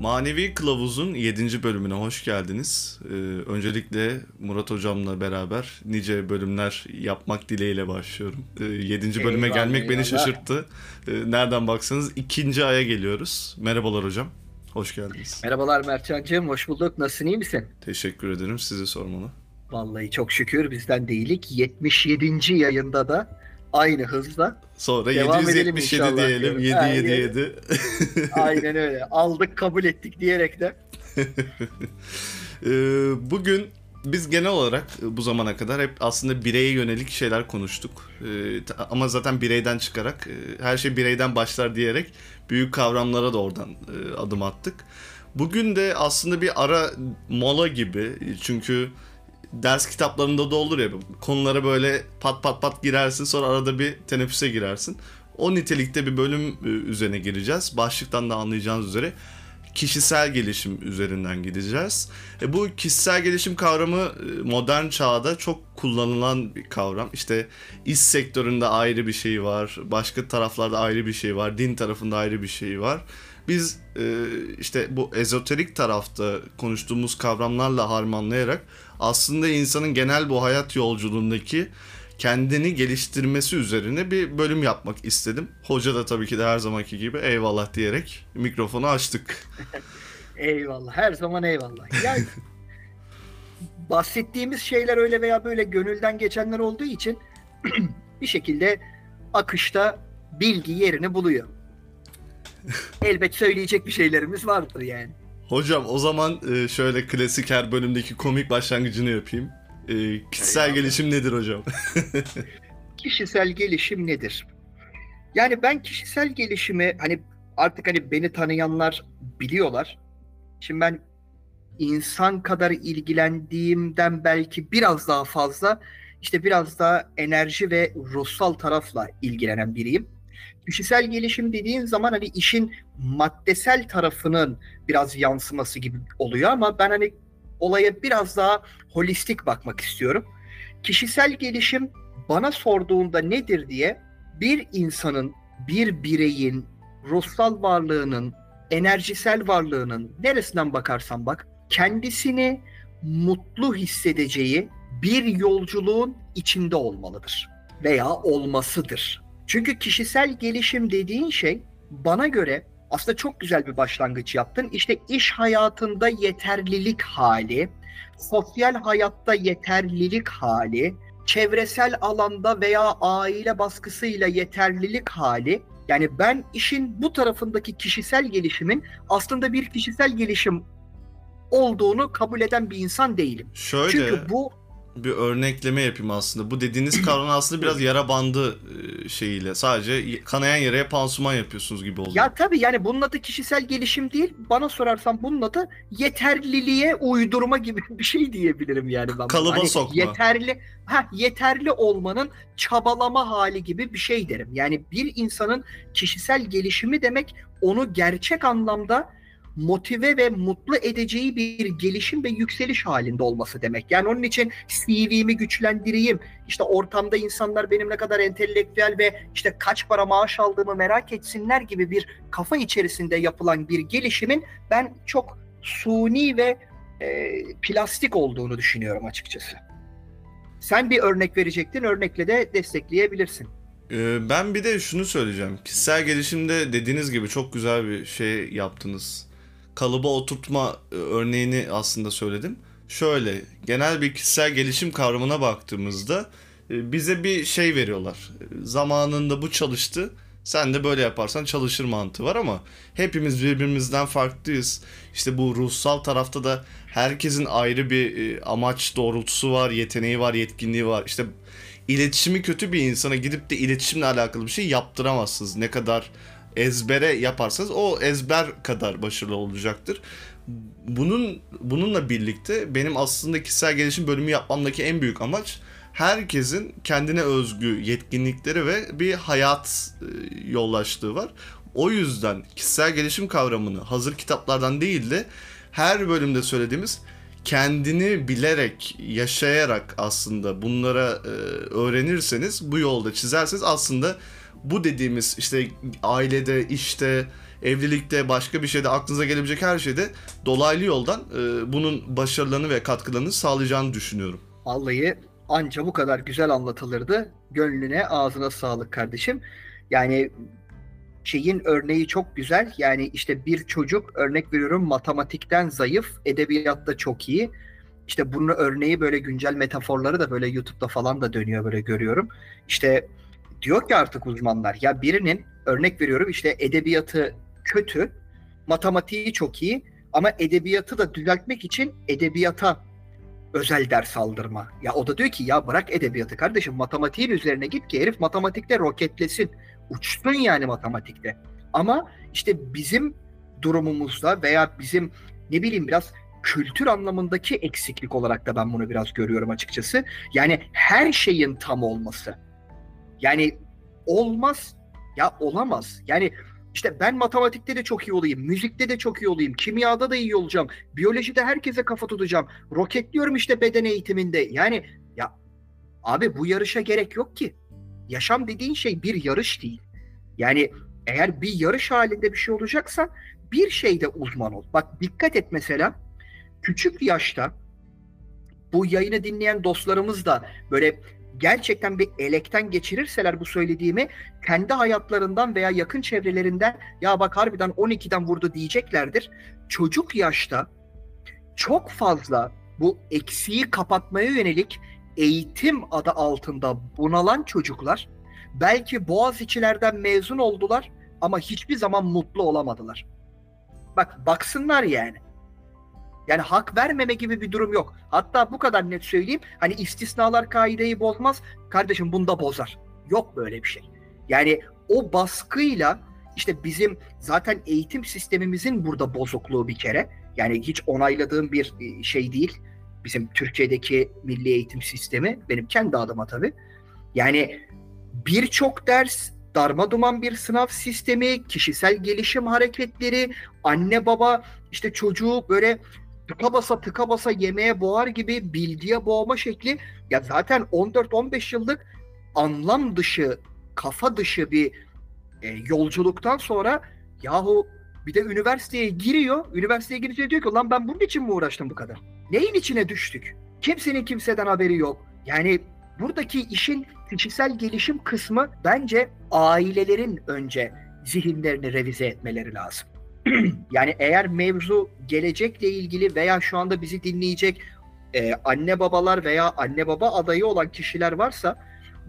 Manevi Kılavuz'un 7. bölümüne hoş geldiniz. Ee, öncelikle Murat Hocam'la beraber nice bölümler yapmak dileğiyle başlıyorum. Ee, 7. bölüme Eyvallah, gelmek beni eyvallah. şaşırttı. Ee, nereden baksanız ikinci aya geliyoruz. Merhabalar hocam. Hoş geldiniz. Merhabalar Mertcan'cığım, hoş bulduk. Nasılsın, iyi misin? Teşekkür ederim sizi sormalı. Vallahi çok şükür bizden değilik. 77. yayında da aynı hızla. Sonra Devam edelim 777 inşallah diyelim. diyorum. 777. Aynen öyle. Aldık, kabul ettik diyerek de. Ee, bugün biz genel olarak bu zamana kadar hep aslında bireye yönelik şeyler konuştuk. Ee, ama zaten bireyden çıkarak e, her şey bireyden başlar diyerek büyük kavramlara da oradan e, adım attık. Bugün de aslında bir ara mola gibi çünkü ders kitaplarında da olur ya konulara böyle pat pat pat girersin sonra arada bir teneffüse girersin. O nitelikte bir bölüm e, üzerine gireceğiz. Başlıktan da anlayacağınız üzere kişisel gelişim üzerinden gideceğiz. E, bu kişisel gelişim kavramı e, modern çağda çok kullanılan bir kavram. İşte iş sektöründe ayrı bir şey var, başka taraflarda ayrı bir şey var, din tarafında ayrı bir şey var. Biz e, işte bu ezoterik tarafta konuştuğumuz kavramlarla harmanlayarak aslında insanın genel bu hayat yolculuğundaki kendini geliştirmesi üzerine bir bölüm yapmak istedim. Hoca da tabii ki de her zamanki gibi eyvallah diyerek mikrofonu açtık. Eyvallah, her zaman eyvallah. Yani bahsettiğimiz şeyler öyle veya böyle gönülden geçenler olduğu için bir şekilde akışta bilgi yerini buluyor. Elbet söyleyecek bir şeylerimiz vardır yani. Hocam o zaman e, şöyle klasik her bölümdeki komik başlangıcını yapayım. E, kişisel Eyvallah. gelişim nedir hocam? kişisel gelişim nedir? Yani ben kişisel gelişimi hani artık hani beni tanıyanlar biliyorlar. Şimdi ben insan kadar ilgilendiğimden belki biraz daha fazla işte biraz daha enerji ve ruhsal tarafla ilgilenen biriyim. Kişisel gelişim dediğin zaman hani işin maddesel tarafının biraz yansıması gibi oluyor ama ben hani olaya biraz daha holistik bakmak istiyorum. Kişisel gelişim bana sorduğunda nedir diye bir insanın, bir bireyin ruhsal varlığının, enerjisel varlığının neresinden bakarsan bak kendisini mutlu hissedeceği bir yolculuğun içinde olmalıdır veya olmasıdır. Çünkü kişisel gelişim dediğin şey bana göre aslında çok güzel bir başlangıç yaptın. İşte iş hayatında yeterlilik hali, sosyal hayatta yeterlilik hali, çevresel alanda veya aile baskısıyla yeterlilik hali. Yani ben işin bu tarafındaki kişisel gelişimin aslında bir kişisel gelişim olduğunu kabul eden bir insan değilim. Şöyle Çünkü bu bir örnekleme yapayım aslında. Bu dediğiniz kavram aslında biraz yara bandı e, şeyiyle. Sadece kanayan yaraya pansuman yapıyorsunuz gibi oldu. ya tabii yani bunun adı kişisel gelişim değil. Bana sorarsan bunun adı yeterliliğe uydurma gibi bir şey diyebilirim yani ben. Kalıba sokma. Yeterli ha yeterli olmanın çabalama hali gibi bir şey derim. Yani bir insanın kişisel gelişimi demek onu gerçek anlamda motive ve mutlu edeceği bir gelişim ve yükseliş halinde olması demek. Yani onun için CV'mi güçlendireyim. İşte ortamda insanlar benim ne kadar entelektüel ve işte kaç para maaş aldığımı merak etsinler gibi bir kafa içerisinde yapılan bir gelişimin ben çok suni ve e, plastik olduğunu düşünüyorum açıkçası. Sen bir örnek verecektin, örnekle de destekleyebilirsin. Ee, ben bir de şunu söyleyeceğim. Kişisel gelişimde dediğiniz gibi çok güzel bir şey yaptınız. Kalıba oturtma e, örneğini aslında söyledim. Şöyle genel bir kişisel gelişim kavramına baktığımızda e, bize bir şey veriyorlar. Zamanında bu çalıştı. Sen de böyle yaparsan çalışır mantığı var ama hepimiz birbirimizden farklıyız. İşte bu ruhsal tarafta da herkesin ayrı bir e, amaç doğrultusu var, yeteneği var, yetkinliği var. İşte iletişimi kötü bir insana gidip de iletişimle alakalı bir şey yaptıramazsınız. Ne kadar ezbere yaparsanız o ezber kadar başarılı olacaktır. Bunun bununla birlikte benim aslında kişisel gelişim bölümü yapmamdaki en büyük amaç herkesin kendine özgü yetkinlikleri ve bir hayat e, yollaştığı var. O yüzden kişisel gelişim kavramını hazır kitaplardan değil de her bölümde söylediğimiz kendini bilerek, yaşayarak aslında bunlara e, öğrenirseniz, bu yolda çizerseniz aslında bu dediğimiz işte ailede, işte evlilikte başka bir şeyde aklınıza gelebilecek her şeyde dolaylı yoldan e, bunun başarılarını ve katkılarını sağlayacağını düşünüyorum. Vallahi anca bu kadar güzel anlatılırdı. Gönlüne ağzına sağlık kardeşim. Yani şeyin örneği çok güzel. Yani işte bir çocuk örnek veriyorum matematikten zayıf, edebiyatta çok iyi. İşte bunun örneği böyle güncel metaforları da böyle YouTube'da falan da dönüyor böyle görüyorum. İşte diyor ki artık uzmanlar ya birinin örnek veriyorum işte edebiyatı kötü, matematiği çok iyi ama edebiyatı da düzeltmek için edebiyata özel ders aldırma. Ya o da diyor ki ya bırak edebiyatı kardeşim matematiğin üzerine git ki herif matematikte roketlesin. Uçsun yani matematikte. Ama işte bizim durumumuzda veya bizim ne bileyim biraz kültür anlamındaki eksiklik olarak da ben bunu biraz görüyorum açıkçası. Yani her şeyin tam olması. Yani olmaz ya olamaz. Yani işte ben matematikte de çok iyi olayım, müzikte de çok iyi olayım, kimyada da iyi olacağım, biyolojide herkese kafa tutacağım. Roketliyorum işte beden eğitiminde. Yani ya abi bu yarışa gerek yok ki. Yaşam dediğin şey bir yarış değil. Yani eğer bir yarış halinde bir şey olacaksa bir şeyde uzman ol. Bak dikkat et mesela küçük yaşta bu yayını dinleyen dostlarımız da böyle gerçekten bir elekten geçirirseler bu söylediğimi kendi hayatlarından veya yakın çevrelerinden ya bak harbiden 12'den vurdu diyeceklerdir. Çocuk yaşta çok fazla bu eksiği kapatmaya yönelik eğitim adı altında bunalan çocuklar belki Boğaziçi'lerden mezun oldular ama hiçbir zaman mutlu olamadılar. Bak baksınlar yani. Yani hak vermeme gibi bir durum yok. Hatta bu kadar net söyleyeyim. Hani istisnalar kaideyi bozmaz. Kardeşim bunda bozar. Yok böyle bir şey. Yani o baskıyla işte bizim zaten eğitim sistemimizin burada bozukluğu bir kere. Yani hiç onayladığım bir e, şey değil. Bizim Türkiye'deki milli eğitim sistemi. Benim kendi adıma tabii. Yani birçok ders darma duman bir sınav sistemi, kişisel gelişim hareketleri, anne baba işte çocuğu böyle tıka basa tıka basa yemeğe boğar gibi bilgiye boğma şekli ya zaten 14-15 yıllık anlam dışı, kafa dışı bir e, yolculuktan sonra yahu bir de üniversiteye giriyor. Üniversiteye girince diyor ki lan ben bunun için mi uğraştım bu kadar? Neyin içine düştük? Kimsenin kimseden haberi yok. Yani buradaki işin kişisel gelişim kısmı bence ailelerin önce zihinlerini revize etmeleri lazım. yani eğer mevzu gelecekle ilgili veya şu anda bizi dinleyecek e, anne babalar veya anne baba adayı olan kişiler varsa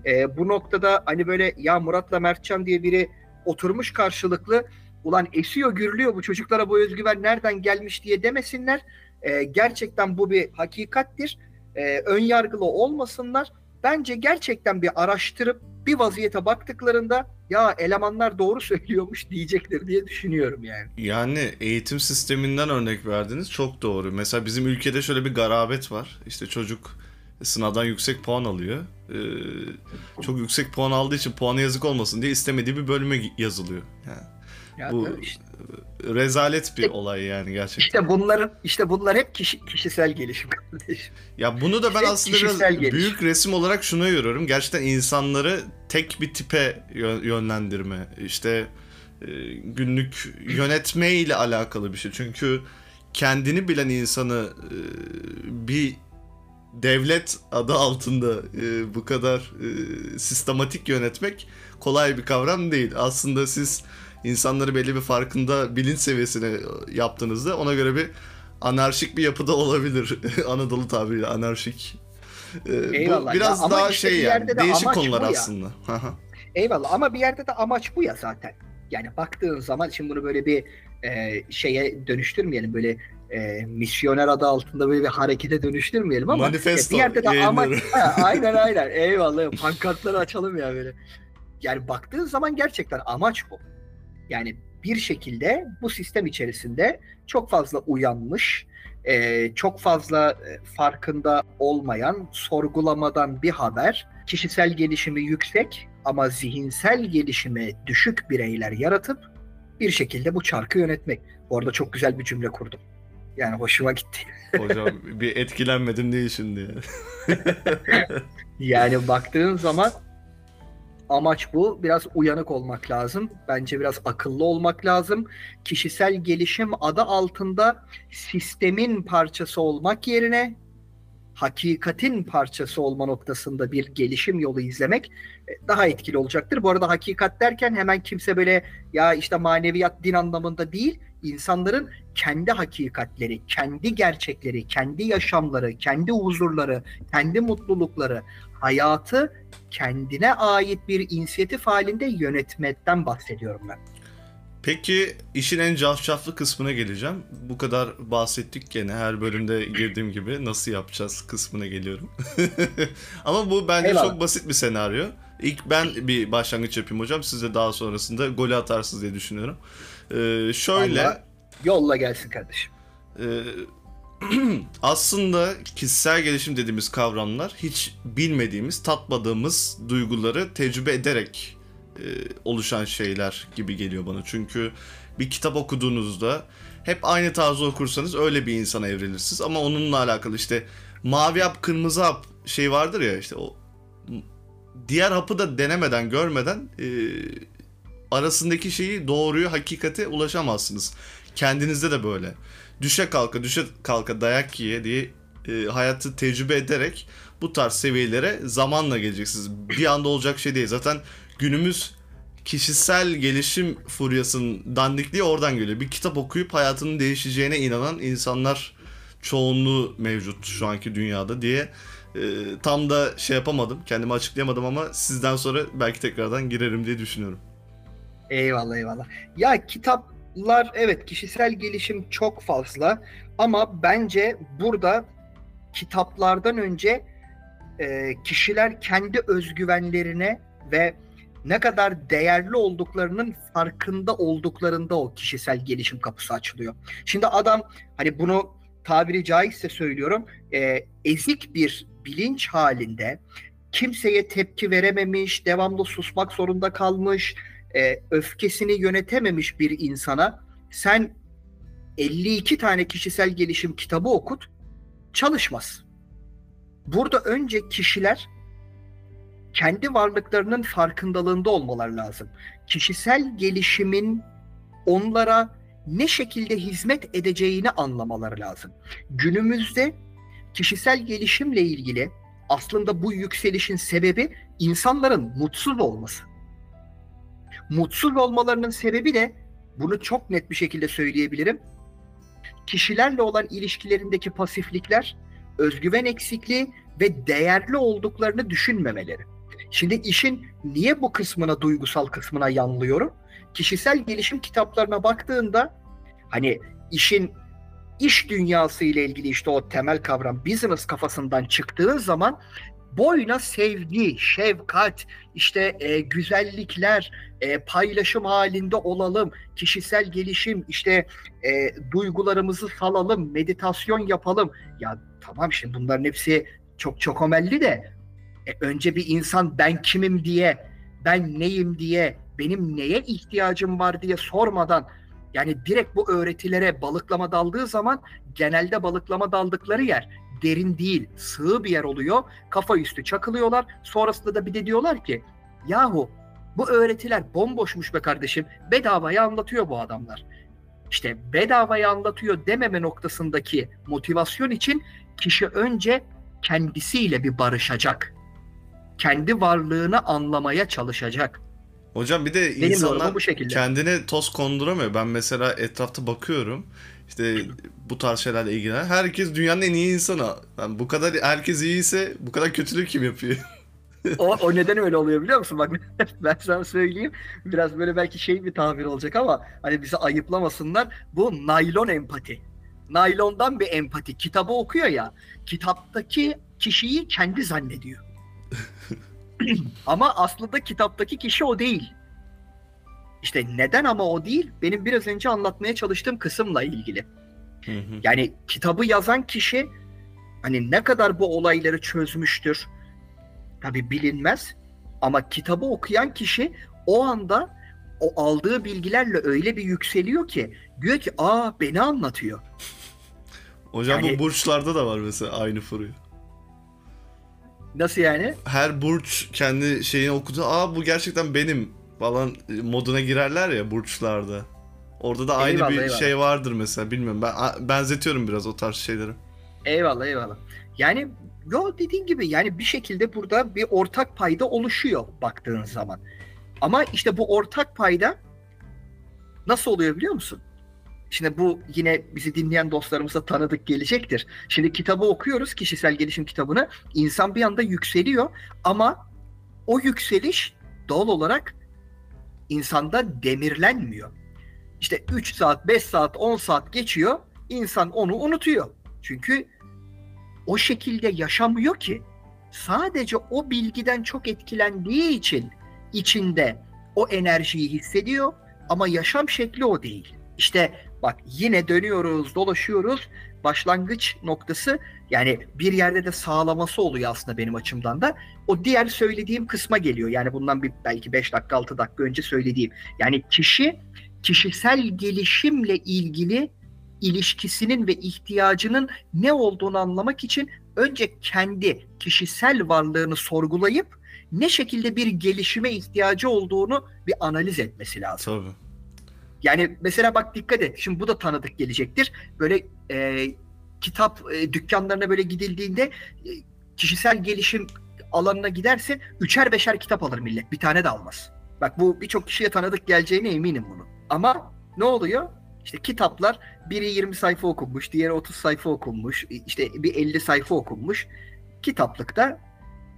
e, bu noktada hani böyle ya Murat'la Mertcan diye biri oturmuş karşılıklı ulan esiyor gürlüyor bu çocuklara bu özgüven nereden gelmiş diye demesinler. E, gerçekten bu bir hakikattir. E, ön yargılı olmasınlar. Bence gerçekten bir araştırıp bir vaziyete baktıklarında ya elemanlar doğru söylüyormuş diyecektir diye düşünüyorum yani. Yani eğitim sisteminden örnek verdiniz çok doğru. Mesela bizim ülkede şöyle bir garabet var. İşte çocuk sınavdan yüksek puan alıyor. Ee, çok yüksek puan aldığı için puanı yazık olmasın diye istemediği bir bölüme yazılıyor. Yani ya bu işte. rezalet bir olay yani gerçekten. İşte bunların işte bunlar hep kişi, kişisel gelişim kardeşim. Ya bunu da ben aslında biraz gelişim. büyük resim olarak şuna görüyorum. Gerçekten insanları tek bir tipe yönlendirme. İşte e, günlük yönetme ile alakalı bir şey. Çünkü kendini bilen insanı e, bir devlet adı altında e, bu kadar sistematik yönetmek kolay bir kavram değil. Aslında siz insanları belli bir farkında bilinç seviyesine yaptığınızda ona göre bir anarşik bir yapıda olabilir. Anadolu tabiriyle anarşik. Ee, Eyvallah. Bu biraz ya, daha işte şey yani de değişik konular aslında. Eyvallah ama bir yerde de amaç bu ya zaten. Yani baktığın zaman şimdi bunu böyle bir e, şeye dönüştürmeyelim böyle e, misyoner adı altında böyle bir harekete dönüştürmeyelim ama Manifesto bir yerde de amaç aynen aynen eyvallah pankartları açalım ya böyle. Yani baktığın zaman gerçekten amaç bu. Yani bir şekilde bu sistem içerisinde çok fazla uyanmış, e, çok fazla e, farkında olmayan, sorgulamadan bir haber, kişisel gelişimi yüksek ama zihinsel gelişimi düşük bireyler yaratıp bir şekilde bu çarkı yönetmek. Bu arada çok güzel bir cümle kurdum. Yani hoşuma gitti. Hocam bir etkilenmedim değil şimdi. yani baktığın zaman amaç bu. Biraz uyanık olmak lazım. Bence biraz akıllı olmak lazım. Kişisel gelişim adı altında sistemin parçası olmak yerine hakikatin parçası olma noktasında bir gelişim yolu izlemek e, daha etkili olacaktır. Bu arada hakikat derken hemen kimse böyle ya işte maneviyat din anlamında değil, insanların kendi hakikatleri, kendi gerçekleri, kendi yaşamları, kendi huzurları, kendi mutlulukları, hayatı kendine ait bir inisiyatif halinde yönetmekten bahsediyorum ben. Peki işin en cafcaflı kısmına geleceğim. Bu kadar bahsettik gene her bölümde girdiğim gibi nasıl yapacağız kısmına geliyorum. Ama bu bence Eyvallah. çok basit bir senaryo. İlk ben bir başlangıç yapayım hocam. Siz de daha sonrasında golü atarsınız diye düşünüyorum. Ee, şöyle Vallahi yolla gelsin kardeşim. e, aslında kişisel gelişim dediğimiz kavramlar hiç bilmediğimiz, tatmadığımız duyguları tecrübe ederek e, oluşan şeyler gibi geliyor bana. Çünkü bir kitap okuduğunuzda hep aynı tarzı okursanız öyle bir insana evrilirsiniz. Ama onunla alakalı işte mavi hap, kırmızı hap şey vardır ya işte o diğer hapı da denemeden, görmeden e, arasındaki şeyi doğruyu, hakikate ulaşamazsınız. Kendinizde de böyle. Düşe kalka, düşe kalka dayak yiye diye e, hayatı tecrübe ederek bu tarz seviyelere zamanla geleceksiniz. Bir anda olacak şey değil. Zaten günümüz kişisel gelişim furyasının dandikliği oradan geliyor. Bir kitap okuyup hayatının değişeceğine inanan insanlar çoğunluğu mevcut şu anki dünyada diye e, tam da şey yapamadım. Kendimi açıklayamadım ama sizden sonra belki tekrardan girerim diye düşünüyorum. Eyvallah eyvallah. Ya kitaplar evet kişisel gelişim çok fazla ama bence burada kitaplardan önce e, kişiler kendi özgüvenlerine ve ne kadar değerli olduklarının farkında olduklarında o kişisel gelişim kapısı açılıyor. Şimdi adam hani bunu tabiri caizse söylüyorum e, ezik bir bilinç halinde kimseye tepki verememiş, devamlı susmak zorunda kalmış, e, öfkesini yönetememiş bir insana sen 52 tane kişisel gelişim kitabı okut çalışmaz. Burada önce kişiler kendi varlıklarının farkındalığında olmaları lazım. Kişisel gelişimin onlara ne şekilde hizmet edeceğini anlamaları lazım. Günümüzde kişisel gelişimle ilgili aslında bu yükselişin sebebi insanların mutsuz olması. Mutsuz olmalarının sebebi de bunu çok net bir şekilde söyleyebilirim. Kişilerle olan ilişkilerindeki pasiflikler, özgüven eksikliği ve değerli olduklarını düşünmemeleri. Şimdi işin niye bu kısmına, duygusal kısmına yanlıyorum? Kişisel gelişim kitaplarına baktığında hani işin iş dünyası ile ilgili işte o temel kavram business kafasından çıktığı zaman boyuna sevgi, şefkat, işte e, güzellikler, e, paylaşım halinde olalım, kişisel gelişim, işte e, duygularımızı salalım, meditasyon yapalım. Ya tamam şimdi bunların hepsi çok çok omelli de e, önce bir insan ben kimim diye, ben neyim diye, benim neye ihtiyacım var diye sormadan yani direkt bu öğretilere balıklama daldığı zaman genelde balıklama daldıkları yer derin değil, sığ bir yer oluyor. Kafa üstü çakılıyorlar. Sonrasında da bir de diyorlar ki yahu bu öğretiler bomboşmuş be kardeşim. Bedavaya anlatıyor bu adamlar. İşte bedavaya anlatıyor dememe noktasındaki motivasyon için kişi önce kendisiyle bir barışacak. Kendi varlığını anlamaya çalışacak. Hocam bir de Benim insanlar bu şekilde. kendine toz konduramıyor. Ben mesela etrafta bakıyorum. İşte bu tarz şeylerle ilgilenen. Herkes dünyanın en iyi insanı. Yani bu kadar herkes iyiyse bu kadar kötülük kim yapıyor? O, o neden öyle oluyor biliyor musun? Bak ben sana söyleyeyim. Biraz böyle belki şey bir tabir olacak ama hani bizi ayıplamasınlar. Bu naylon empati. Naylondan bir empati. Kitabı okuyor ya. Kitaptaki kişiyi kendi zannediyor. ama aslında kitaptaki kişi o değil. İşte neden ama o değil? Benim biraz önce anlatmaya çalıştığım kısımla ilgili. Hı hı. Yani kitabı yazan kişi hani ne kadar bu olayları çözmüştür tabi bilinmez ama kitabı okuyan kişi o anda o aldığı bilgilerle öyle bir yükseliyor ki diyor ki aa beni anlatıyor. Hocam Yani- bu burçlarda da var mesela aynı furya. Nasıl yani? Her burç kendi şeyini okudu. Aa bu gerçekten benim falan moduna girerler ya burçlarda. Orada da aynı Eyvallah, bir eyvallah. şey vardır mesela bilmiyorum. Ben benzetiyorum biraz o tarz şeyleri. Eyvallah eyvallah. Yani yo dediğin gibi yani bir şekilde burada bir ortak payda oluşuyor baktığın zaman. Ama işte bu ortak payda nasıl oluyor biliyor musun? Şimdi bu yine bizi dinleyen dostlarımıza tanıdık gelecektir. Şimdi kitabı okuyoruz, kişisel gelişim kitabını. İnsan bir anda yükseliyor ama o yükseliş doğal olarak insanda demirlenmiyor. İşte 3 saat, 5 saat, 10 saat geçiyor. insan onu unutuyor. Çünkü o şekilde yaşamıyor ki. Sadece o bilgiden çok etkilendiği için içinde o enerjiyi hissediyor ama yaşam şekli o değil. İşte bak yine dönüyoruz, dolaşıyoruz. Başlangıç noktası yani bir yerde de sağlaması oluyor aslında benim açımdan da. O diğer söylediğim kısma geliyor. Yani bundan bir belki 5 dakika 6 dakika önce söylediğim. Yani kişi kişisel gelişimle ilgili ilişkisinin ve ihtiyacının ne olduğunu anlamak için önce kendi kişisel varlığını sorgulayıp ne şekilde bir gelişime ihtiyacı olduğunu bir analiz etmesi lazım. Tabii. Yani mesela bak dikkat et. Şimdi bu da tanıdık gelecektir. Böyle e, kitap e, dükkanlarına böyle gidildiğinde e, kişisel gelişim alanına gidersin. Üçer beşer kitap alır millet. Bir tane de almaz. Bak bu birçok kişiye tanıdık geleceğine eminim bunu. Ama ne oluyor? İşte kitaplar biri 20 sayfa okunmuş, diğeri 30 sayfa okunmuş, işte bir 50 sayfa okunmuş. Kitaplıkta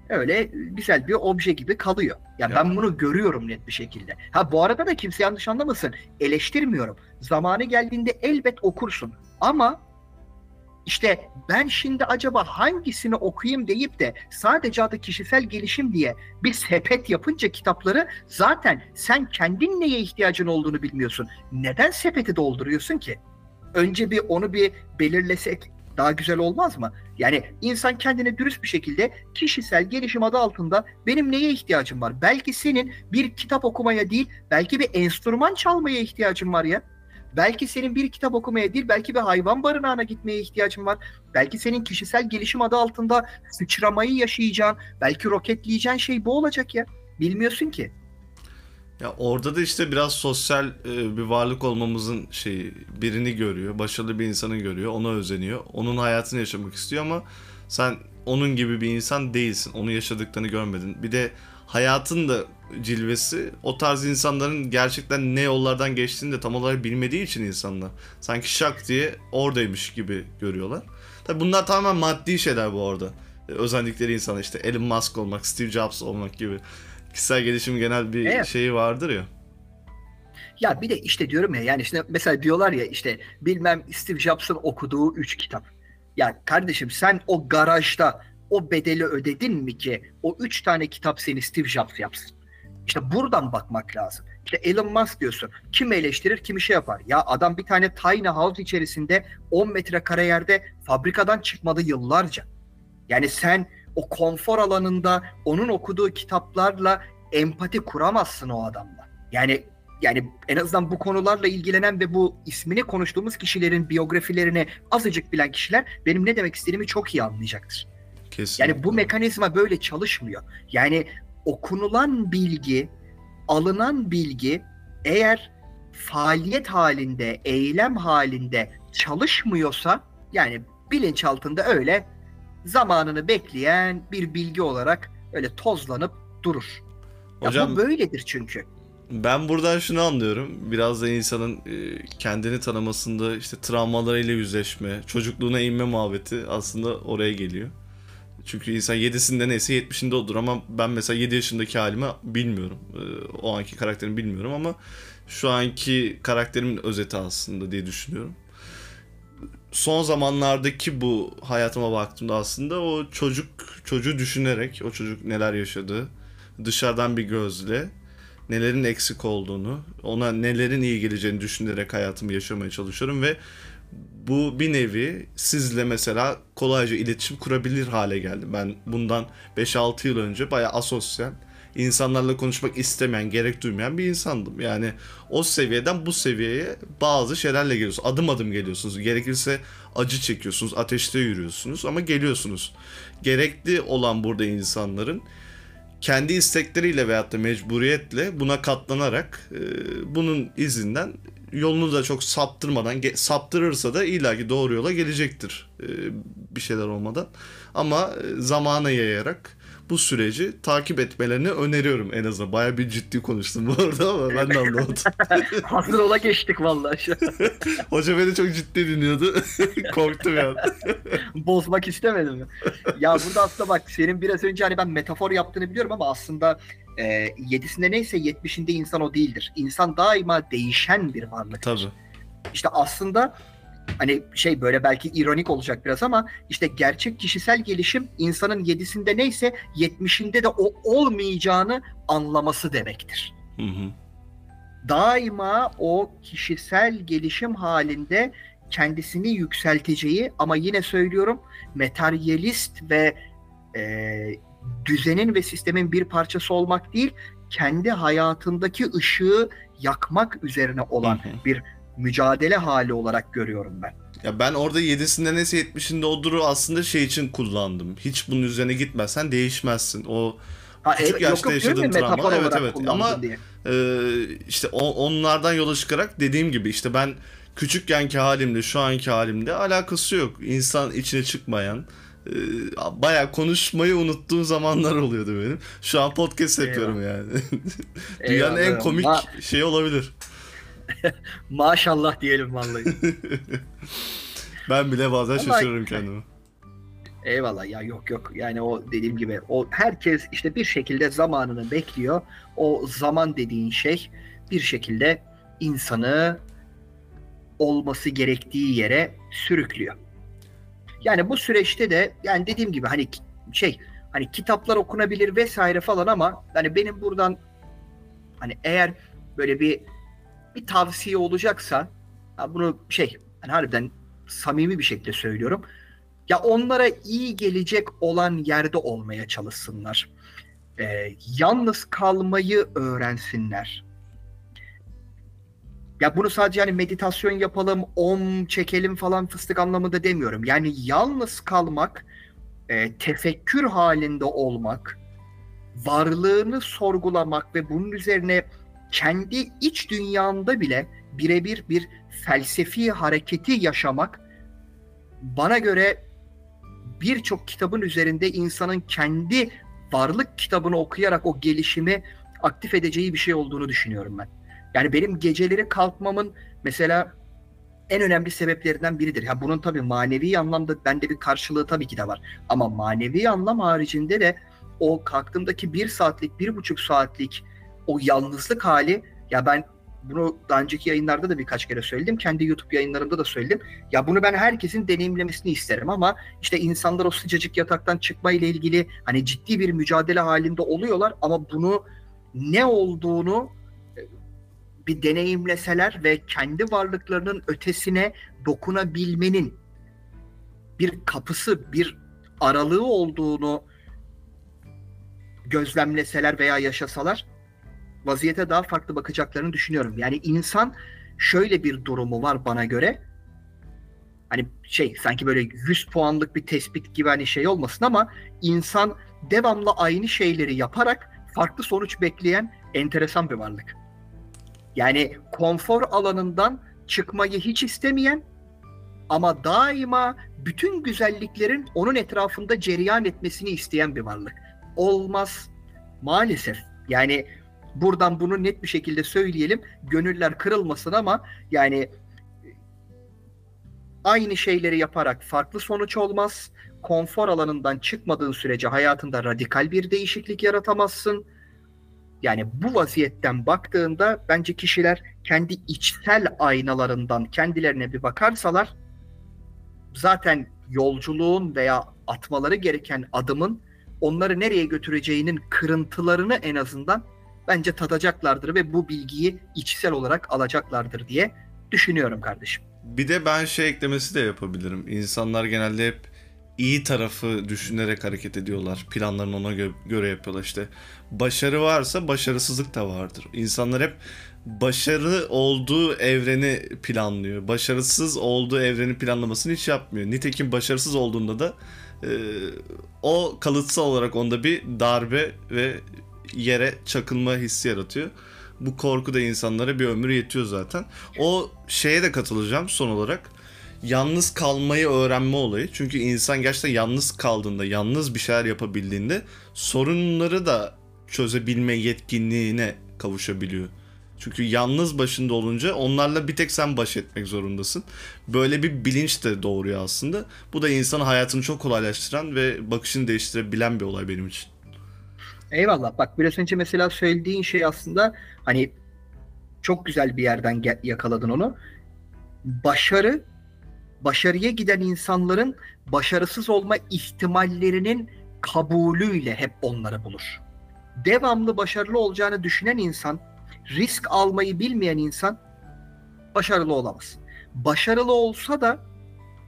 öyle güzel bir obje gibi kalıyor. Ya, Ya. ben bunu görüyorum net bir şekilde. Ha bu arada da kimse yanlış anlamasın. Eleştirmiyorum. Zamanı geldiğinde elbet okursun. Ama işte ben şimdi acaba hangisini okuyayım deyip de sadece adı kişisel gelişim diye bir sepet yapınca kitapları zaten sen kendin neye ihtiyacın olduğunu bilmiyorsun. Neden sepeti dolduruyorsun ki? Önce bir onu bir belirlesek daha güzel olmaz mı? Yani insan kendine dürüst bir şekilde kişisel gelişim adı altında benim neye ihtiyacım var? Belki senin bir kitap okumaya değil, belki bir enstrüman çalmaya ihtiyacın var ya. Belki senin bir kitap okumaya değil, belki bir hayvan barınağına gitmeye ihtiyacın var. Belki senin kişisel gelişim adı altında sıçramayı yaşayacağın, belki roketleyeceğin şey bu olacak ya. Bilmiyorsun ki. Ya orada da işte biraz sosyal e, bir varlık olmamızın şeyi birini görüyor, başarılı bir insanı görüyor, ona özeniyor. Onun hayatını yaşamak istiyor ama sen onun gibi bir insan değilsin. Onu yaşadıklarını görmedin. Bir de hayatın da cilvesi o tarz insanların gerçekten ne yollardan geçtiğini de tam olarak bilmediği için insanlar. Sanki şak diye oradaymış gibi görüyorlar. Tabi bunlar tamamen maddi şeyler bu arada. E, Özendikleri insan işte Elon Musk olmak, Steve Jobs olmak gibi. Kişisel gelişim genel bir Evet. şeyi vardır ya. Ya bir de işte diyorum ya yani işte mesela diyorlar ya işte bilmem Steve Jobs'ın okuduğu 3 kitap. Ya kardeşim sen o garajda o bedeli ödedin mi ki o 3 tane kitap seni Steve Jobs yapsın? İşte buradan bakmak lazım. İşte Elon Musk diyorsun. Kim eleştirir, kimi şey yapar. Ya adam bir tane tiny house içerisinde 10 metrekare yerde fabrikadan çıkmadı yıllarca. Yani sen o konfor alanında onun okuduğu kitaplarla empati kuramazsın o adamla. Yani yani en azından bu konularla ilgilenen ve bu ismini konuştuğumuz kişilerin biyografilerini azıcık bilen kişiler benim ne demek istediğimi çok iyi anlayacaktır. Kesinlikle. Yani bu mekanizma böyle çalışmıyor. Yani okunulan bilgi, alınan bilgi eğer faaliyet halinde, eylem halinde çalışmıyorsa yani bilinçaltında öyle zamanını bekleyen bir bilgi olarak öyle tozlanıp durur. Ya Hocam bu böyledir çünkü. ben buradan şunu anlıyorum. Biraz da insanın e, kendini tanımasında işte travmalarıyla yüzleşme, çocukluğuna inme muhabbeti aslında oraya geliyor. Çünkü insan 7'sinde neyse 70'inde odur ama ben mesela 7 yaşındaki halimi bilmiyorum. E, O anki karakterimi bilmiyorum ama şu anki karakterimin özeti aslında diye düşünüyorum. Son zamanlardaki bu hayatıma baktığımda aslında o çocuk çocuğu düşünerek o çocuk neler yaşadı dışarıdan bir gözle nelerin eksik olduğunu, ona nelerin iyi geleceğini düşünerek hayatımı yaşamaya çalışıyorum ve bu bir nevi sizle mesela kolayca iletişim kurabilir hale geldim. Ben bundan 5-6 yıl önce bayağı asosyal, insanlarla konuşmak istemeyen, gerek duymayan bir insandım. Yani o seviyeden bu seviyeye bazı şeylerle geliyorsunuz. Adım adım geliyorsunuz. Gerekirse acı çekiyorsunuz, ateşte yürüyorsunuz ama geliyorsunuz. Gerekli olan burada insanların kendi istekleriyle veyahut da mecburiyetle buna katlanarak e, bunun izinden yolunu da çok saptırmadan saptırırsa da illaki doğru yola gelecektir bir şeyler olmadan. Ama zamana yayarak bu süreci takip etmelerini öneriyorum en azından. Baya bir ciddi konuştum bu arada ama ben de anlamadım. Hazır ola geçtik vallahi. Hoca beni çok ciddi dinliyordu. Korktum ya. Bozmak istemedim mi? Ya burada aslında bak senin biraz önce hani ben metafor yaptığını biliyorum ama aslında e, yedisinde neyse yetmişinde insan o değildir. İnsan daima değişen bir varlık. Tabii. İşte aslında hani şey böyle belki ironik olacak biraz ama işte gerçek kişisel gelişim insanın yedisinde neyse yetmişinde de o olmayacağını anlaması demektir. Hı hı. Daima o kişisel gelişim halinde kendisini yükselteceği ama yine söylüyorum materyalist ve e, düzenin ve sistemin bir parçası olmak değil kendi hayatındaki ışığı yakmak üzerine olan hı hı. bir mücadele hali olarak görüyorum ben. Ya ben orada 7'sinde neyse 70'inde oduru aslında şey için kullandım. Hiç bunun üzerine gitmezsen değişmezsin. O ha, küçük evet, yaşta yok, yaşadığın travma. Evet evet. Ama e, işte o, onlardan yola çıkarak dediğim gibi işte ben küçükkenki halimle şu anki halimde alakası yok. İnsan içine çıkmayan e, bayağı konuşmayı unuttuğum zamanlar oluyordu benim. Şu an podcast yapıyorum Eyvallah. yani. Dünyanın Eyvallah. en komik Ma- şey olabilir. Maşallah diyelim vallahi. ben bile bazen Ama şaşırırım kendimi. Eyvallah ya yok yok yani o dediğim gibi o herkes işte bir şekilde zamanını bekliyor. O zaman dediğin şey bir şekilde insanı olması gerektiği yere sürüklüyor. Yani bu süreçte de yani dediğim gibi hani şey hani kitaplar okunabilir vesaire falan ama hani benim buradan hani eğer böyle bir bir tavsiye olacaksa bunu şey hani harbiden samimi bir şekilde söylüyorum. Ya onlara iyi gelecek olan yerde olmaya çalışsınlar. Ee, yalnız kalmayı öğrensinler. Ya bunu sadece yani meditasyon yapalım, om çekelim falan fıstık anlamında demiyorum. Yani yalnız kalmak, e, tefekkür halinde olmak, varlığını sorgulamak ve bunun üzerine kendi iç dünyanda bile birebir bir felsefi hareketi yaşamak bana göre birçok kitabın üzerinde insanın kendi varlık kitabını okuyarak o gelişimi aktif edeceği bir şey olduğunu düşünüyorum ben. Yani benim geceleri kalkmamın mesela en önemli sebeplerinden biridir. Ya bunun tabii manevi anlamda bende bir karşılığı tabii ki de var. Ama manevi anlam haricinde de o kalktığımdaki bir saatlik, bir buçuk saatlik o yalnızlık hali ya ben bunu daha önceki yayınlarda da birkaç kere söyledim. Kendi YouTube yayınlarımda da söyledim. Ya bunu ben herkesin deneyimlemesini isterim ama işte insanlar o sıcacık yataktan çıkma ile ilgili hani ciddi bir mücadele halinde oluyorlar ama bunu ne olduğunu e, bir deneyimleseler ve kendi varlıklarının ötesine dokunabilmenin bir kapısı, bir aralığı olduğunu gözlemleseler veya yaşasalar vaziyete daha farklı bakacaklarını düşünüyorum. Yani insan şöyle bir durumu var bana göre. Hani şey sanki böyle 100 puanlık bir tespit gibi hani şey olmasın ama insan devamlı aynı şeyleri yaparak farklı sonuç bekleyen enteresan bir varlık. Yani konfor alanından çıkmayı hiç istemeyen ama daima bütün güzelliklerin onun etrafında cereyan etmesini isteyen bir varlık. Olmaz maalesef. Yani buradan bunu net bir şekilde söyleyelim. Gönüller kırılmasın ama yani aynı şeyleri yaparak farklı sonuç olmaz. Konfor alanından çıkmadığın sürece hayatında radikal bir değişiklik yaratamazsın. Yani bu vaziyetten baktığında bence kişiler kendi içsel aynalarından kendilerine bir bakarsalar zaten yolculuğun veya atmaları gereken adımın onları nereye götüreceğinin kırıntılarını en azından bence tadacaklardır ve bu bilgiyi içsel olarak alacaklardır diye düşünüyorum kardeşim. Bir de ben şey eklemesi de yapabilirim. İnsanlar genelde hep iyi tarafı düşünerek hareket ediyorlar. Planlarını ona gö- göre yapıyorlar işte. Başarı varsa başarısızlık da vardır. İnsanlar hep başarı olduğu evreni planlıyor. Başarısız olduğu evreni planlamasını hiç yapmıyor. Nitekim başarısız olduğunda da e, o kalıtsal olarak onda bir darbe ve yere çakılma hissi yaratıyor. Bu korku da insanlara bir ömür yetiyor zaten. O şeye de katılacağım son olarak. Yalnız kalmayı öğrenme olayı. Çünkü insan gerçekten yalnız kaldığında, yalnız bir şeyler yapabildiğinde sorunları da çözebilme yetkinliğine kavuşabiliyor. Çünkü yalnız başında olunca onlarla bir tek sen baş etmek zorundasın. Böyle bir bilinç de doğuruyor aslında. Bu da insanın hayatını çok kolaylaştıran ve bakışını değiştirebilen bir olay benim için. Eyvallah. Bak biraz önce mesela söylediğin şey aslında hani çok güzel bir yerden gel- yakaladın onu. Başarı, başarıya giden insanların başarısız olma ihtimallerinin kabulüyle hep onları bulur. Devamlı başarılı olacağını düşünen insan, risk almayı bilmeyen insan başarılı olamaz. Başarılı olsa da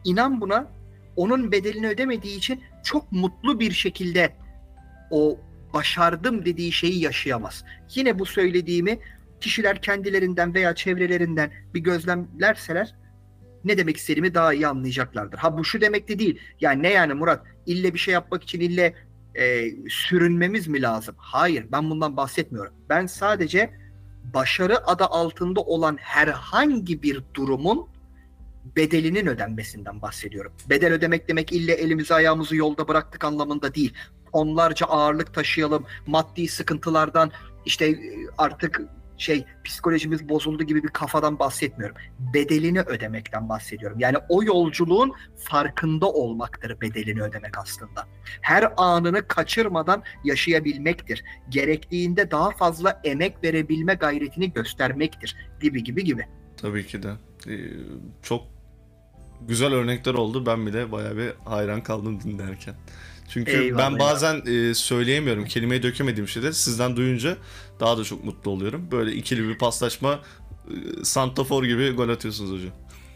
inan buna onun bedelini ödemediği için çok mutlu bir şekilde o başardım dediği şeyi yaşayamaz. Yine bu söylediğimi kişiler kendilerinden veya çevrelerinden bir gözlemlerseler ne demek istediğimi daha iyi anlayacaklardır. Ha bu şu demek de değil. Yani ne yani Murat? İlle bir şey yapmak için ille e, sürünmemiz mi lazım? Hayır ben bundan bahsetmiyorum. Ben sadece başarı adı altında olan herhangi bir durumun bedelinin ödenmesinden bahsediyorum. Bedel ödemek demek ille elimizi ayağımızı yolda bıraktık anlamında değil. Onlarca ağırlık taşıyalım, maddi sıkıntılardan işte e, artık şey psikolojimiz bozuldu gibi bir kafadan bahsetmiyorum. Bedelini ödemekten bahsediyorum. Yani o yolculuğun farkında olmaktır bedelini ödemek aslında. Her anını kaçırmadan yaşayabilmektir. Gerektiğinde daha fazla emek verebilme gayretini göstermektir gibi gibi gibi. Tabii ki de. Ee, çok güzel örnekler oldu. Ben bile bayağı bir hayran kaldım dinlerken. Çünkü Eyvallah, ben bazen e, söyleyemiyorum, kelimeyi dökemediğim şeyleri sizden duyunca daha da çok mutlu oluyorum. Böyle ikili bir paslaşma, e, santafor gibi gol atıyorsunuz hocam.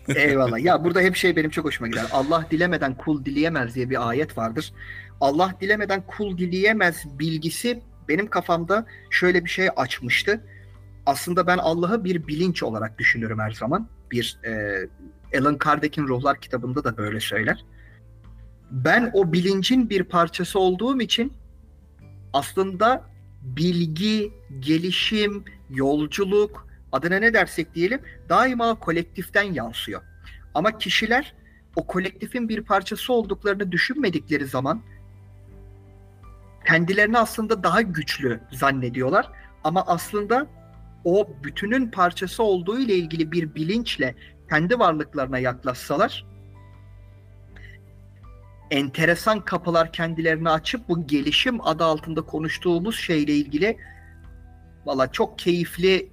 Eyvallah. Ya burada hep şey benim çok hoşuma gider. Allah dilemeden kul dileyemez diye bir ayet vardır. Allah dilemeden kul dileyemez bilgisi benim kafamda şöyle bir şey açmıştı. Aslında ben Allah'ı bir bilinç olarak düşünürüm her zaman. Bir e, Alan Kardec'in Ruhlar kitabında da böyle söyler. Ben o bilincin bir parçası olduğum için aslında bilgi, gelişim, yolculuk, adına ne dersek diyelim daima kolektiften yansıyor. Ama kişiler o kolektifin bir parçası olduklarını düşünmedikleri zaman kendilerini aslında daha güçlü zannediyorlar. Ama aslında o bütünün parçası olduğu ile ilgili bir bilinçle kendi varlıklarına yaklaşsalar enteresan kapılar kendilerini açıp bu gelişim adı altında konuştuğumuz şeyle ilgili valla çok keyifli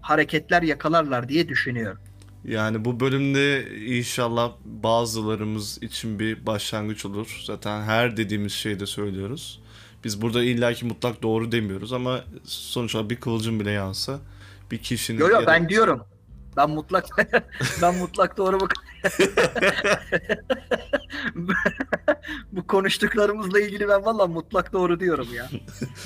hareketler yakalarlar diye düşünüyorum. Yani bu bölümde inşallah bazılarımız için bir başlangıç olur. Zaten her dediğimiz şeyi de söylüyoruz. Biz burada illaki mutlak doğru demiyoruz ama sonuç olarak bir kıvılcım bile yansa bir kişinin... Yo yo ya da- ben diyorum. Ben mutlak ben mutlak doğru bak. Bu konuştuklarımızla ilgili ben valla mutlak doğru diyorum ya.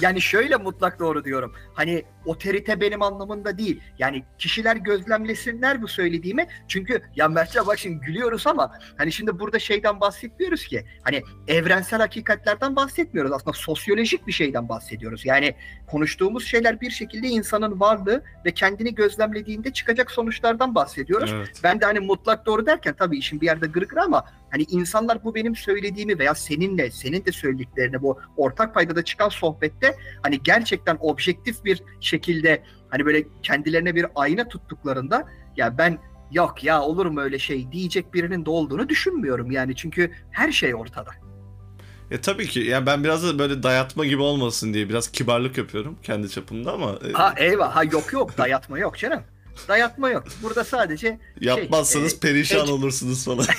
Yani şöyle mutlak doğru diyorum. Hani otorite benim anlamında değil. Yani kişiler gözlemlesinler bu söylediğimi. Çünkü ya Mertcan bak şimdi gülüyoruz ama hani şimdi burada şeyden bahsetmiyoruz ki. Hani evrensel hakikatlerden bahsetmiyoruz. Aslında sosyolojik bir şeyden bahsediyoruz. Yani konuştuğumuz şeyler bir şekilde insanın varlığı ve kendini gözlemlediğinde çıkacak sonuçlardan bahsediyoruz. Evet. Ben de hani mutlak doğru derken tabii işin bir yerde gırgır ama hani insanlar bu benim söylediğimi veya seninle senin de söylediklerini bu ortak paydada çıkan sohbette hani gerçekten objektif bir şekilde hani böyle kendilerine bir ayna tuttuklarında ya ben yok ya olur mu öyle şey diyecek birinin de olduğunu düşünmüyorum yani çünkü her şey ortada. E tabii ki. Yani ben biraz da böyle dayatma gibi olmasın diye biraz kibarlık yapıyorum kendi çapımda ama e, Ha eyvah ha yok yok dayatma yok canım. Dayatma yok. Burada sadece yapmazsanız e, perişan e- olursunuz falan.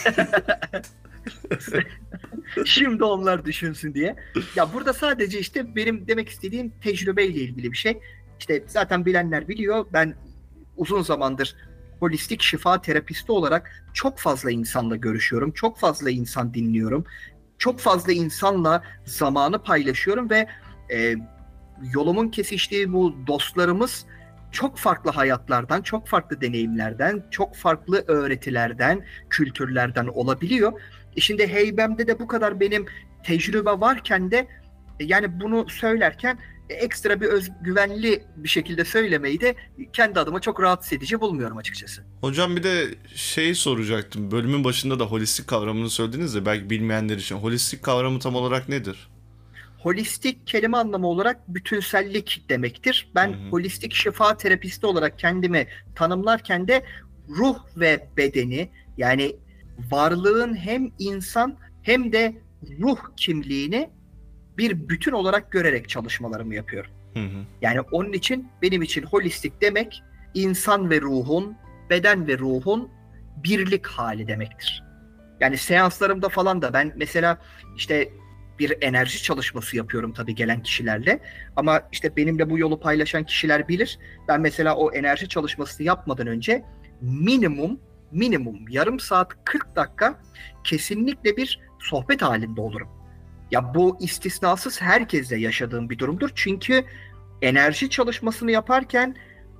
Şimdi onlar düşünsün diye. Ya burada sadece işte benim demek istediğim tecrübeyle ilgili bir şey. İşte zaten bilenler biliyor. Ben uzun zamandır holistik şifa terapisti olarak çok fazla insanla görüşüyorum. Çok fazla insan dinliyorum. çok fazla insanla zamanı paylaşıyorum ve e, yolumun kesiştiği bu dostlarımız çok farklı hayatlardan, çok farklı deneyimlerden, çok farklı öğretilerden, kültürlerden olabiliyor. E şimdi heybemde de bu kadar benim tecrübe varken de e, yani bunu söylerken e, ekstra bir özgüvenli bir şekilde söylemeyi de kendi adıma çok rahatsız edici bulmuyorum açıkçası. Hocam bir de şey soracaktım. Bölümün başında da holistik kavramını söylediniz de belki bilmeyenler için. Holistik kavramı tam olarak nedir? Holistik kelime anlamı olarak bütünsellik demektir. Ben Hı hı. holistik şifa terapisti olarak kendimi tanımlarken de ruh ve bedeni yani varlığın hem insan hem de ruh kimliğini bir bütün olarak görerek çalışmalarımı yapıyorum. Hı hı. Yani onun için benim için holistik demek insan ve ruhun, beden ve ruhun birlik hali demektir. Yani seanslarımda falan da ben mesela işte bir enerji çalışması yapıyorum tabii gelen kişilerle. Ama işte benimle bu yolu paylaşan kişiler bilir. Ben mesela o enerji çalışmasını yapmadan önce minimum minimum yarım saat 40 dakika kesinlikle bir sohbet halinde olurum. Ya bu istisnasız herkesle yaşadığım bir durumdur. Çünkü enerji çalışmasını yaparken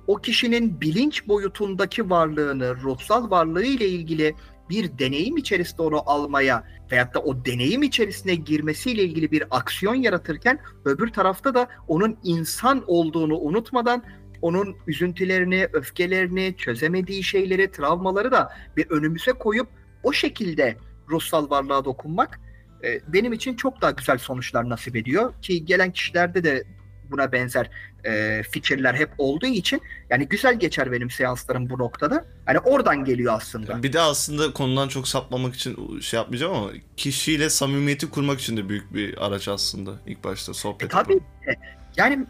o kişinin bilinç boyutundaki varlığını, ruhsal varlığı ile ilgili bir deneyim içerisinde onu almaya veyahut da o deneyim içerisine girmesiyle ilgili bir aksiyon yaratırken öbür tarafta da onun insan olduğunu unutmadan onun üzüntülerini, öfkelerini, çözemediği şeyleri, travmaları da bir önümüze koyup o şekilde ruhsal varlığa dokunmak e, benim için çok daha güzel sonuçlar nasip ediyor. Ki gelen kişilerde de buna benzer e, fikirler hep olduğu için yani güzel geçer benim seanslarım bu noktada. Hani oradan geliyor aslında. Bir de aslında konudan çok sapmamak için şey yapmayacağım ama kişiyle samimiyeti kurmak için de büyük bir araç aslında ilk başta sohbet E, tabii. Yani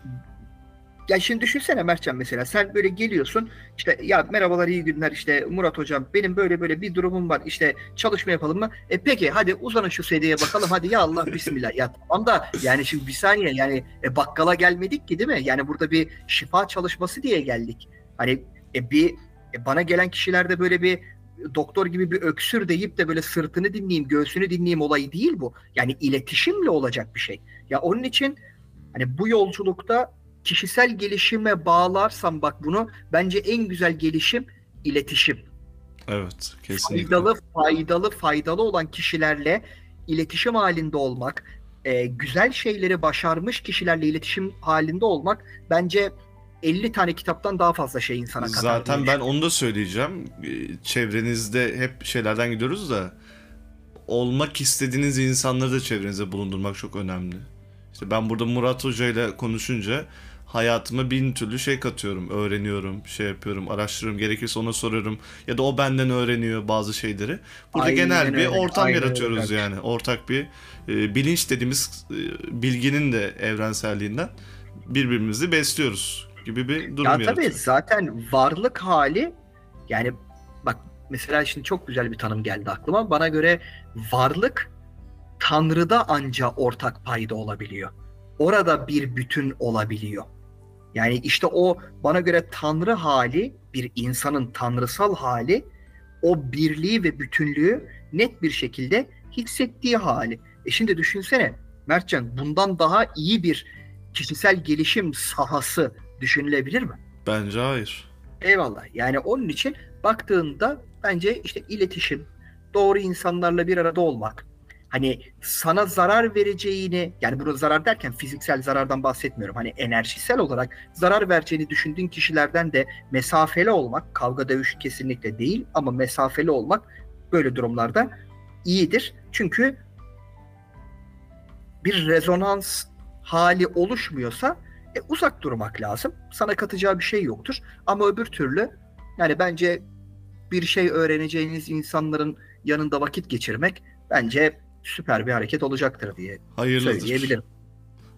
ya şimdi düşünsene Mertcan mesela sen böyle geliyorsun işte ya merhabalar iyi günler işte Murat hocam benim böyle böyle bir durumum var işte çalışma yapalım mı? E peki hadi uzanın şu sedyeye bakalım hadi ya Allah bismillah. Ya tamam da yani şimdi bir saniye yani e, bakkala gelmedik ki değil mi? Yani burada bir şifa çalışması diye geldik. Hani e, bir e, bana gelen kişilerde böyle bir doktor gibi bir öksür deyip de böyle sırtını dinleyeyim, göğsünü dinleyeyim olayı değil bu. Yani iletişimle olacak bir şey. Ya onun için hani bu yolculukta kişisel gelişime bağlarsam bak bunu bence en güzel gelişim iletişim. Evet kesinlikle. Faydalı, faydalı, faydalı olan kişilerle iletişim halinde olmak, e, güzel şeyleri başarmış kişilerle iletişim halinde olmak bence 50 tane kitaptan daha fazla şey insana katar. Zaten ben onu da söyleyeceğim. Ee, Çevrenizde hep şeylerden gidiyoruz da olmak istediğiniz insanları da çevrenizde bulundurmak çok önemli. İşte ben burada Murat Hoca ile konuşunca hayatıma bin türlü şey katıyorum. Öğreniyorum, şey yapıyorum, araştırıyorum. Gerekirse ona soruyorum. Ya da o benden öğreniyor bazı şeyleri. Burada Aynen genel bir öyle, ortam aynen yaratıyoruz öyle. yani. Ortak bir e, bilinç dediğimiz e, bilginin de evrenselliğinden birbirimizi besliyoruz gibi bir durum Ya tabii yaratıyor. zaten varlık hali yani bak mesela şimdi çok güzel bir tanım geldi aklıma. Bana göre varlık Tanrı'da anca ortak payda olabiliyor. Orada bir bütün olabiliyor. Yani işte o bana göre Tanrı hali, bir insanın tanrısal hali o birliği ve bütünlüğü net bir şekilde hissettiği hali. E şimdi düşünsene Mertcan bundan daha iyi bir kişisel gelişim sahası düşünülebilir mi? Bence hayır. Eyvallah. Yani onun için baktığında bence işte iletişim, doğru insanlarla bir arada olmak, hani sana zarar vereceğini, yani bunu zarar derken fiziksel zarardan bahsetmiyorum. Hani enerjisel olarak zarar vereceğini düşündüğün kişilerden de mesafeli olmak, kavga dövüş kesinlikle değil ama mesafeli olmak böyle durumlarda iyidir. Çünkü bir rezonans hali oluşmuyorsa e, uzak durmak lazım. Sana katacağı bir şey yoktur. Ama öbür türlü yani bence bir şey öğreneceğiniz insanların yanında vakit geçirmek bence süper bir hareket olacaktır diye Hayırlıdır. söyleyebilirim.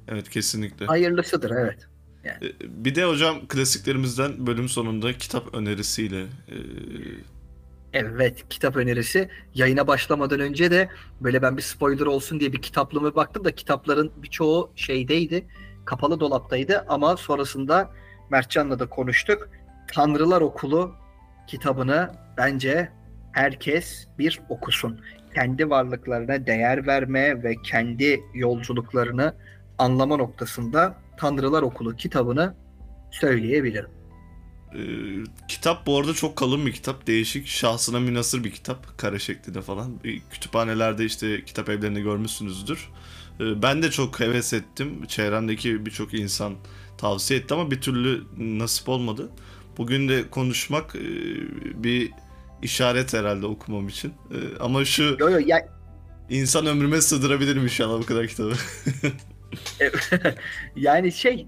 Evet kesinlikle. Hayırlısıdır evet. Ee, Bir de hocam klasiklerimizden bölüm sonunda kitap önerisiyle e, Evet kitap önerisi yayına başlamadan önce de böyle ben bir spoiler olsun diye bir kitaplığıma baktım da kitapların birçoğu şeydeydi kapalı dolaptaydı ama sonrasında Mertcan'la da konuştuk. Tanrılar Okulu kitabını bence herkes bir okusun. Kendi varlıklarına değer verme ve kendi yolculuklarını anlama noktasında Tanrılar Okulu kitabını söyleyebilirim. Ee, kitap bu arada çok kalın bir kitap. Değişik, şahsına münasır bir kitap. Kare şeklinde falan. Bir kütüphanelerde işte kitap evlerinde görmüşsünüzdür. Ee, ben de çok heves ettim. Çevremdeki birçok insan tavsiye etti ama bir türlü nasip olmadı. Bugün de konuşmak e, bir işaret herhalde okumam için. E, ama şu Yo yo ya insan ömrüme sığdırabilirim inşallah bu kadar kitabı. yani şey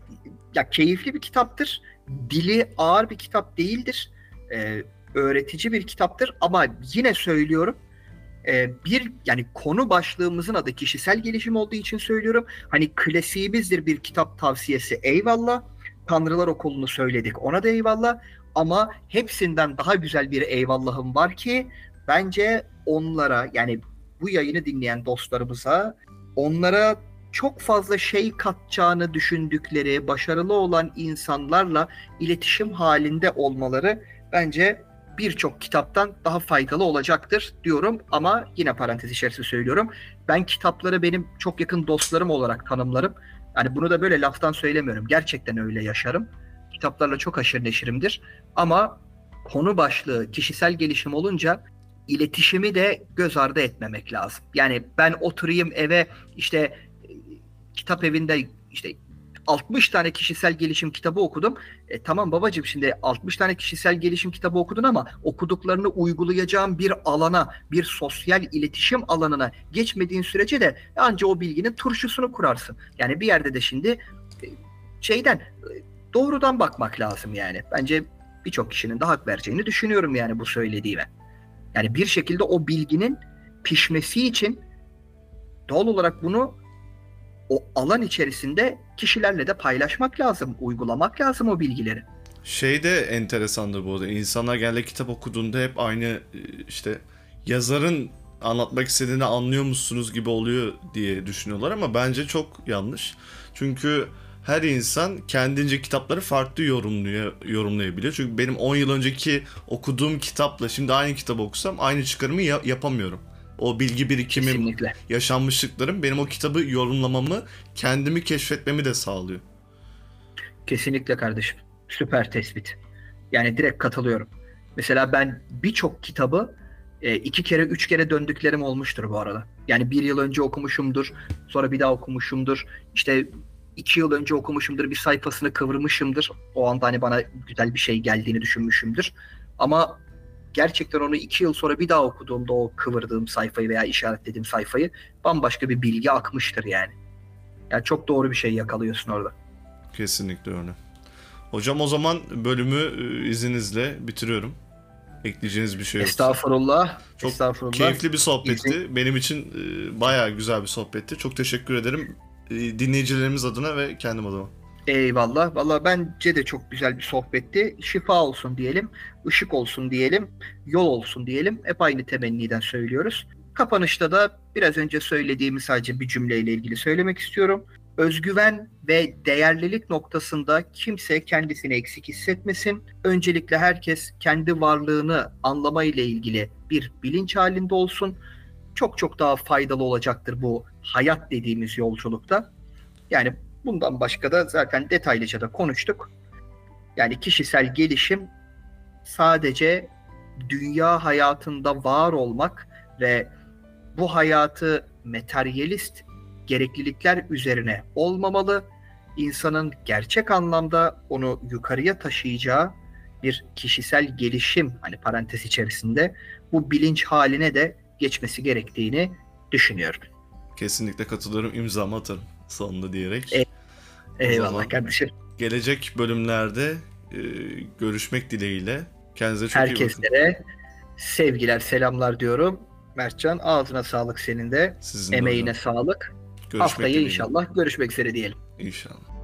ya keyifli bir kitaptır. Dili ağır bir kitap değildir. Ee, öğretici bir kitaptır ama yine söylüyorum e, bir yani konu başlığımızın adı kişisel gelişim olduğu için söylüyorum. Hani klasiğimizdir bir kitap tavsiyesi eyvallah. Tanrılar Okulu'nu söyledik ona da eyvallah. Ama hepsinden daha güzel bir eyvallahım var ki bence onlara yani bu yayını dinleyen dostlarımıza onlara çok fazla şey katacağını düşündükleri başarılı olan insanlarla iletişim halinde olmaları bence birçok kitaptan daha faydalı olacaktır diyorum ama yine parantez içerisinde söylüyorum. Ben kitapları benim çok yakın dostlarım olarak tanımlarım. Yani bunu da böyle laftan söylemiyorum. Gerçekten öyle yaşarım. Kitaplarla çok aşırı neşirimdir. Ama konu başlığı kişisel gelişim olunca iletişimi de göz ardı etmemek lazım. Yani ben oturayım eve işte e, kitap evinde işte 60 tane kişisel gelişim kitabı okudum. E, tamam babacığım şimdi 60 tane kişisel gelişim kitabı okudun ama okuduklarını uygulayacağın bir alana, bir sosyal iletişim alanına geçmediğin sürece de anca o bilginin turşusunu kurarsın. Yani bir yerde de şimdi e, şeyden e, doğrudan bakmak lazım yani. Bence birçok kişinin de hak vereceğini düşünüyorum yani bu söylediğime. Yani bir şekilde o bilginin pişmesi için doğal olarak bunu o alan içerisinde kişilerle de paylaşmak lazım, uygulamak lazım o bilgileri. Şey de enteresandır bu arada. İnsanlar genelde kitap okuduğunda hep aynı e, işte yazarın anlatmak istediğini anlıyor musunuz gibi oluyor diye düşünüyorlar ama bence çok yanlış. Çünkü her insan kendince kitapları farklı yorumluyor, yorumlayabiliyor. Çünkü benim 10 yıl önceki okuduğum kitapla şimdi aynı kitabı okusam aynı çıkarımı ya- yapamıyorum. O bilgi birikimim, Kesinlikle. yaşanmışlıklarım benim o kitabı yorumlamamı, kendimi keşfetmemi de sağlıyor. Kesinlikle kardeşim. Süper tespit. Yani direkt katılıyorum. Mesela ben birçok kitabı e, iki kere, üç kere döndüklerim olmuştur bu arada. Yani bir yıl önce okumuşumdur, sonra bir daha okumuşumdur. İşte iki yıl önce okumuşumdur, bir sayfasını kıvırmışımdır. O anda hani bana güzel bir şey geldiğini düşünmüşümdür. Ama gerçekten onu iki yıl sonra bir daha okuduğumda o kıvırdığım sayfayı veya işaretlediğim sayfayı bambaşka bir bilgi akmıştır yani. Yani çok doğru bir şey yakalıyorsun orada. Kesinlikle öyle. Hocam o zaman bölümü e, izninizle bitiriyorum. Ekleyeceğiniz bir şey yoksa. Estağfurullah. Çok estağfurullah. Keyifli bir sohbetti. İzin- Benim için e, bayağı güzel bir sohbetti. Çok teşekkür ederim. E, dinleyicilerimiz adına ve kendim adına. Eyvallah. Valla bence de çok güzel bir sohbetti. Şifa olsun diyelim, ışık olsun diyelim, yol olsun diyelim. Hep aynı temenniden söylüyoruz. Kapanışta da biraz önce söylediğimi sadece bir cümleyle ilgili söylemek istiyorum. Özgüven ve değerlilik noktasında kimse kendisini eksik hissetmesin. Öncelikle herkes kendi varlığını anlamayla ilgili bir bilinç halinde olsun. Çok çok daha faydalı olacaktır bu hayat dediğimiz yolculukta. Yani Bundan başka da zaten detaylıca da konuştuk. Yani kişisel gelişim sadece dünya hayatında var olmak ve bu hayatı materyalist gereklilikler üzerine olmamalı. İnsanın gerçek anlamda onu yukarıya taşıyacağı bir kişisel gelişim hani parantez içerisinde bu bilinç haline de geçmesi gerektiğini düşünüyorum. Kesinlikle katılıyorum. İmzamı atarım sonunda diyerek. E- zaman- Eyvallah kardeşim. Gelecek bölümlerde e, görüşmek dileğiyle. Kendinize çok iyi bakın. Herkeslere sevgiler, selamlar diyorum. Mertcan ağzına sağlık senin de. Sizin de Emeğine hocam. sağlık. Görüşmek Haftaya dileğiyle. inşallah görüşmek üzere diyelim. İnşallah.